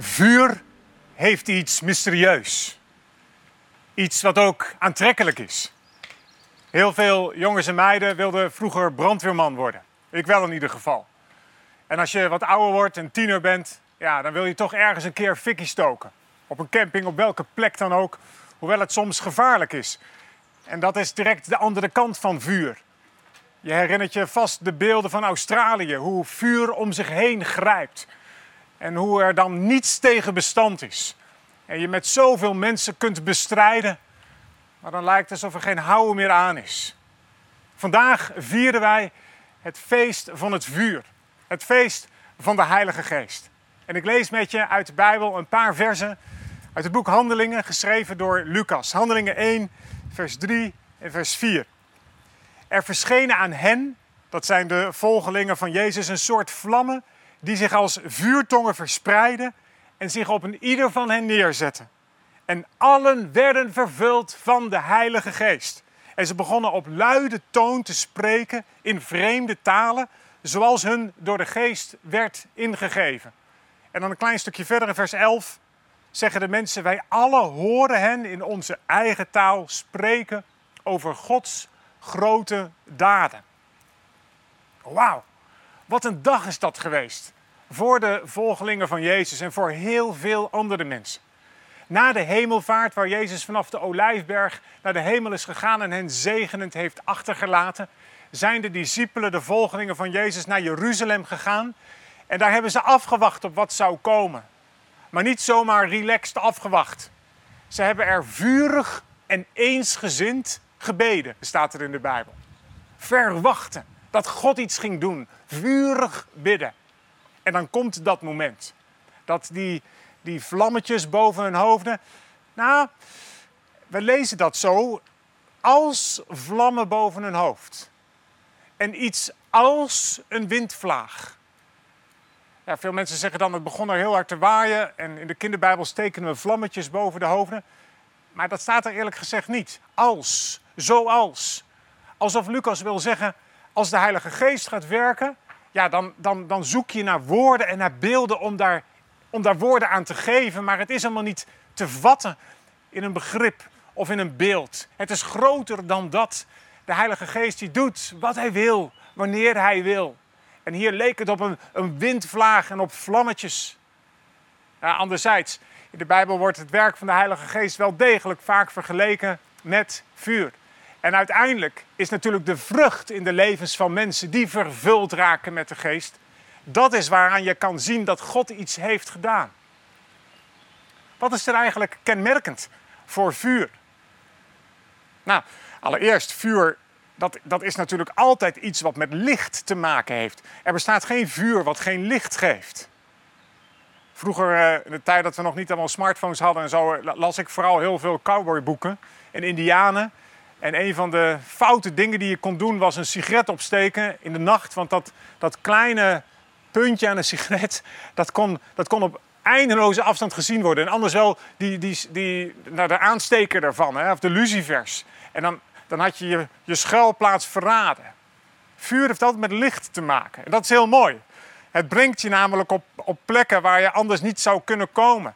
Vuur heeft iets mysterieus. Iets wat ook aantrekkelijk is. Heel veel jongens en meiden wilden vroeger brandweerman worden. Ik wel in ieder geval. En als je wat ouder wordt en tiener bent, ja, dan wil je toch ergens een keer fikkie stoken. Op een camping, op welke plek dan ook, hoewel het soms gevaarlijk is. En dat is direct de andere kant van vuur. Je herinnert je vast de beelden van Australië, hoe vuur om zich heen grijpt. En hoe er dan niets tegen bestand is. En je met zoveel mensen kunt bestrijden, maar dan lijkt het alsof er geen houden meer aan is. Vandaag vieren wij het feest van het vuur. Het feest van de Heilige Geest. En ik lees met je uit de Bijbel een paar versen uit het boek Handelingen, geschreven door Lucas. Handelingen 1, vers 3 en vers 4. Er verschenen aan hen, dat zijn de volgelingen van Jezus, een soort vlammen die zich als vuurtongen verspreiden en zich op een ieder van hen neerzetten. En allen werden vervuld van de Heilige Geest. En ze begonnen op luide toon te spreken in vreemde talen, zoals hun door de Geest werd ingegeven. En dan een klein stukje verder in vers 11 zeggen de mensen: Wij alle horen hen in onze eigen taal spreken over Gods grote daden. Wauw, wat een dag is dat geweest voor de volgelingen van Jezus en voor heel veel andere mensen. Na de hemelvaart, waar Jezus vanaf de Olijfberg naar de hemel is gegaan en hen zegenend heeft achtergelaten, zijn de discipelen, de volgelingen van Jezus, naar Jeruzalem gegaan. En daar hebben ze afgewacht op wat zou komen. Maar niet zomaar relaxed afgewacht. Ze hebben er vurig en eensgezind gebeden, staat er in de Bijbel. Verwachten dat God iets ging doen. Vurig bidden. En dan komt dat moment. Dat die, die vlammetjes boven hun hoofden. Nou, we lezen dat zo. Als vlammen boven hun hoofd. En iets als een windvlaag. Ja, veel mensen zeggen dan, het begon er heel hard te waaien. En in de kinderbijbel tekenen we vlammetjes boven de hoofden. Maar dat staat er eerlijk gezegd niet. Als, zoals. Alsof Lucas wil zeggen, als de Heilige Geest gaat werken, ja, dan, dan, dan zoek je naar woorden en naar beelden om daar, om daar woorden aan te geven. Maar het is allemaal niet te vatten in een begrip of in een beeld. Het is groter dan dat. De Heilige Geest die doet wat hij wil, wanneer hij wil. En hier leek het op een, een windvlaag en op vlammetjes. Ja, anderzijds, in de Bijbel wordt het werk van de Heilige Geest wel degelijk vaak vergeleken met vuur. En uiteindelijk is natuurlijk de vrucht in de levens van mensen die vervuld raken met de geest. Dat is waaraan je kan zien dat God iets heeft gedaan. Wat is er eigenlijk kenmerkend voor vuur? Nou, allereerst, vuur, dat, dat is natuurlijk altijd iets wat met licht te maken heeft. Er bestaat geen vuur wat geen licht geeft. Vroeger, eh, in de tijd dat we nog niet allemaal smartphones hadden en zo, las ik vooral heel veel cowboyboeken en indianen. En een van de foute dingen die je kon doen was een sigaret opsteken in de nacht. Want dat, dat kleine puntje aan een sigaret, dat kon, dat kon op eindeloze afstand gezien worden. En anders wel die, die, die, nou, de aansteker daarvan, hè, of de lucifers. En dan, dan had je, je je schuilplaats verraden. Vuur heeft altijd met licht te maken. En dat is heel mooi. Het brengt je namelijk op, op plekken waar je anders niet zou kunnen komen.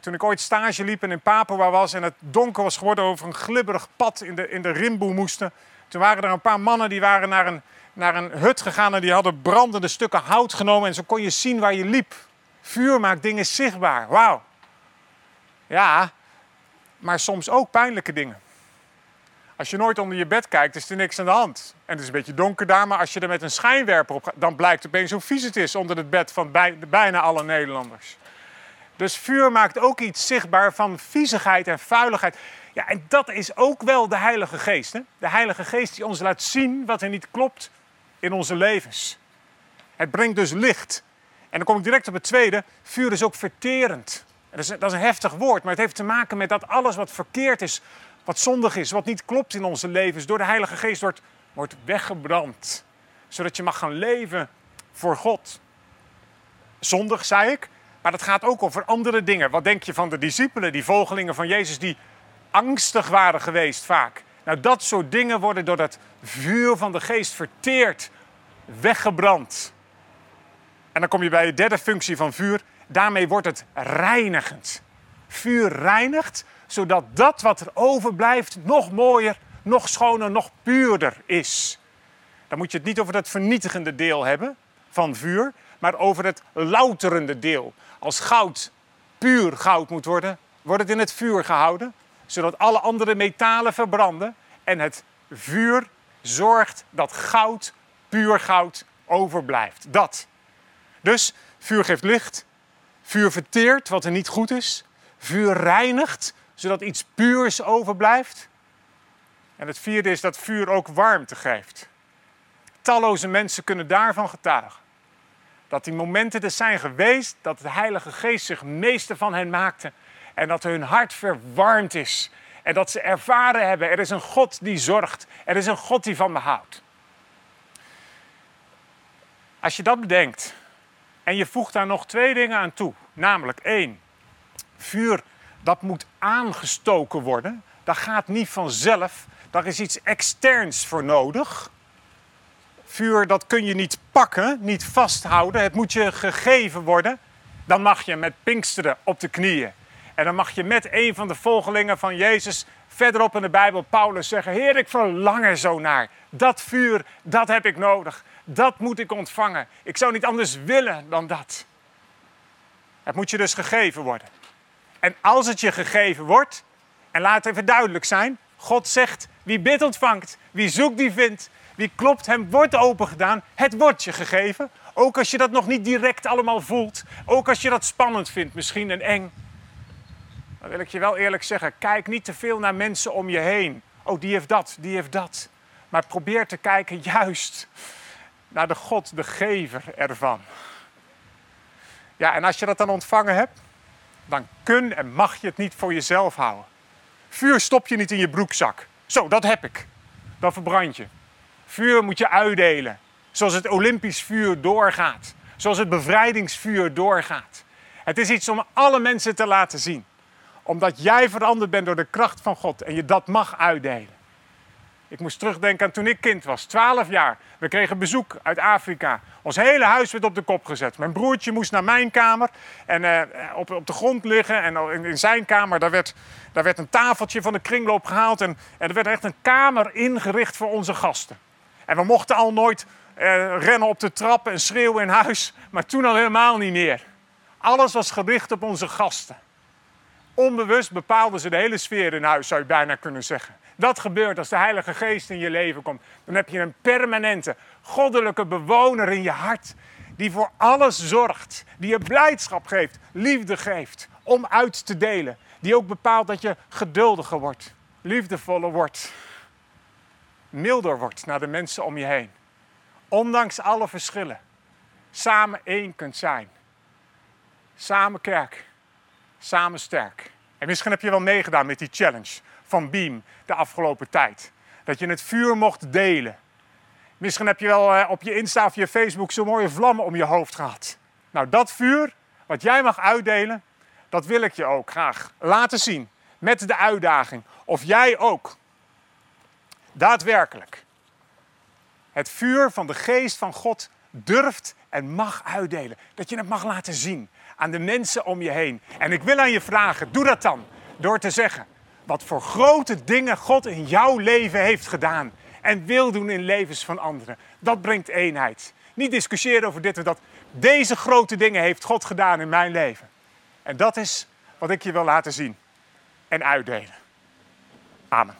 Toen ik ooit stage liep en in Papua was en het donker was geworden over een glibberig pad in de, in de rimboe moesten. Toen waren er een paar mannen die waren naar een, naar een hut gegaan en die hadden brandende stukken hout genomen. En zo kon je zien waar je liep. Vuur maakt dingen zichtbaar. Wauw. Ja, maar soms ook pijnlijke dingen. Als je nooit onder je bed kijkt, is er niks aan de hand. En het is een beetje donker daar, maar als je er met een schijnwerper op gaat, dan blijkt opeens hoe vies het is onder het bed van bij, bijna alle Nederlanders. Dus vuur maakt ook iets zichtbaar van viezigheid en vuiligheid. Ja, en dat is ook wel de Heilige Geest. Hè? De Heilige Geest die ons laat zien wat er niet klopt in onze levens. Het brengt dus licht. En dan kom ik direct op het tweede. Vuur is ook verterend. Dat is, dat is een heftig woord, maar het heeft te maken met dat alles wat verkeerd is, wat zondig is, wat niet klopt in onze levens, door de Heilige Geest wordt, wordt weggebrand. Zodat je mag gaan leven voor God. Zondig, zei ik, maar dat gaat ook over andere dingen. Wat denk je van de discipelen, die volgelingen van Jezus, die angstig waren geweest vaak? Nou, dat soort dingen worden door dat vuur van de geest verteerd, weggebrand. En dan kom je bij de derde functie van vuur. Daarmee wordt het reinigend. Vuur reinigt, zodat dat wat er overblijft nog mooier, nog schoner, nog puurder is. Dan moet je het niet over het vernietigende deel hebben van vuur, maar over het louterende deel. Als goud puur goud moet worden, wordt het in het vuur gehouden, zodat alle andere metalen verbranden en het vuur zorgt dat goud, puur goud, overblijft. Dat. Dus vuur geeft licht, vuur verteert wat er niet goed is, vuur reinigt zodat iets puurs overblijft. En het vierde is dat vuur ook warmte geeft. Talloze mensen kunnen daarvan getuigen. Dat die momenten er zijn geweest dat de Heilige Geest zich meester van hen maakte en dat hun hart verwarmd is. En dat ze ervaren hebben, er is een God die zorgt. Er is een God die van me houdt. Als je dat bedenkt en je voegt daar nog twee dingen aan toe. Namelijk één, vuur dat moet aangestoken worden. Dat gaat niet vanzelf. Daar is iets externs voor nodig. Vuur dat kun je niet pakken, niet vasthouden. Het moet je gegeven worden. Dan mag je met Pinksteren op de knieën en dan mag je met een van de volgelingen van Jezus verderop in de Bijbel, Paulus, zeggen: Heer, ik verlang er zo naar. Dat vuur, dat heb ik nodig. Dat moet ik ontvangen. Ik zou niet anders willen dan dat. Het moet je dus gegeven worden. En als het je gegeven wordt, en laat het even duidelijk zijn: God zegt: wie bidt ontvangt, wie zoekt die vindt, wie klopt hem wordt opengedaan. Het wordt je gegeven. Ook als je dat nog niet direct allemaal voelt. Ook als je dat spannend vindt, misschien en eng. Dan wil ik je wel eerlijk zeggen, kijk niet te veel naar mensen om je heen. Oh, die heeft dat, die heeft dat. Maar probeer te kijken juist naar de God, de gever ervan. Ja, en als je dat dan ontvangen hebt, dan kun en mag je het niet voor jezelf houden. Vuur stop je niet in je broekzak. Zo, dat heb ik. Dan verbrand je. Vuur moet je uitdelen. Zoals het Olympisch vuur doorgaat. Zoals het bevrijdingsvuur doorgaat. Het is iets om alle mensen te laten zien omdat jij veranderd bent door de kracht van God en je dat mag uitdelen. Ik moest terugdenken aan toen ik kind was, 12 jaar. We kregen bezoek uit Afrika. Ons hele huis werd op de kop gezet. Mijn broertje moest naar mijn kamer en uh, op, op de grond liggen. En in, zijn kamer daar werd, daar werd een tafeltje van de kringloop gehaald. En, en er werd echt een kamer ingericht voor onze gasten. En we mochten al nooit uh, rennen op de trap en schreeuwen in huis. Maar toen al helemaal niet meer. Alles was gericht op onze gasten. Onbewust bepaalden ze de hele sfeer in huis, zou je bijna kunnen zeggen. Dat gebeurt als de Heilige Geest in je leven komt. Dan heb je een permanente, goddelijke bewoner in je hart. Die voor alles zorgt. Die je blijdschap geeft, liefde geeft. Om uit te delen. Die ook bepaalt dat je geduldiger wordt, liefdevoller wordt. Milder wordt naar de mensen om je heen. Ondanks alle verschillen. Samen één kunt zijn. Samen kerk samen sterk. En misschien heb je wel meegedaan met die challenge van Beam de afgelopen tijd. Dat je het vuur mocht delen. Misschien heb je wel eh, op je Insta of je Facebook zo'n mooie vlammen om je hoofd gehad. Nou, dat vuur wat jij mag uitdelen, dat wil ik je ook graag laten zien. Met de uitdaging of jij ook daadwerkelijk het vuur van de geest van God durft en mag uitdelen. Dat je het mag laten zien aan de mensen om je heen. En ik wil aan je vragen, doe dat dan door te zeggen wat voor grote dingen God in jouw leven heeft gedaan en wil doen in levens van anderen. Dat brengt eenheid. Niet discussiëren over dit of dat. Deze grote dingen heeft God gedaan in mijn leven. En dat is wat ik je wil laten zien en uitdelen. Amen.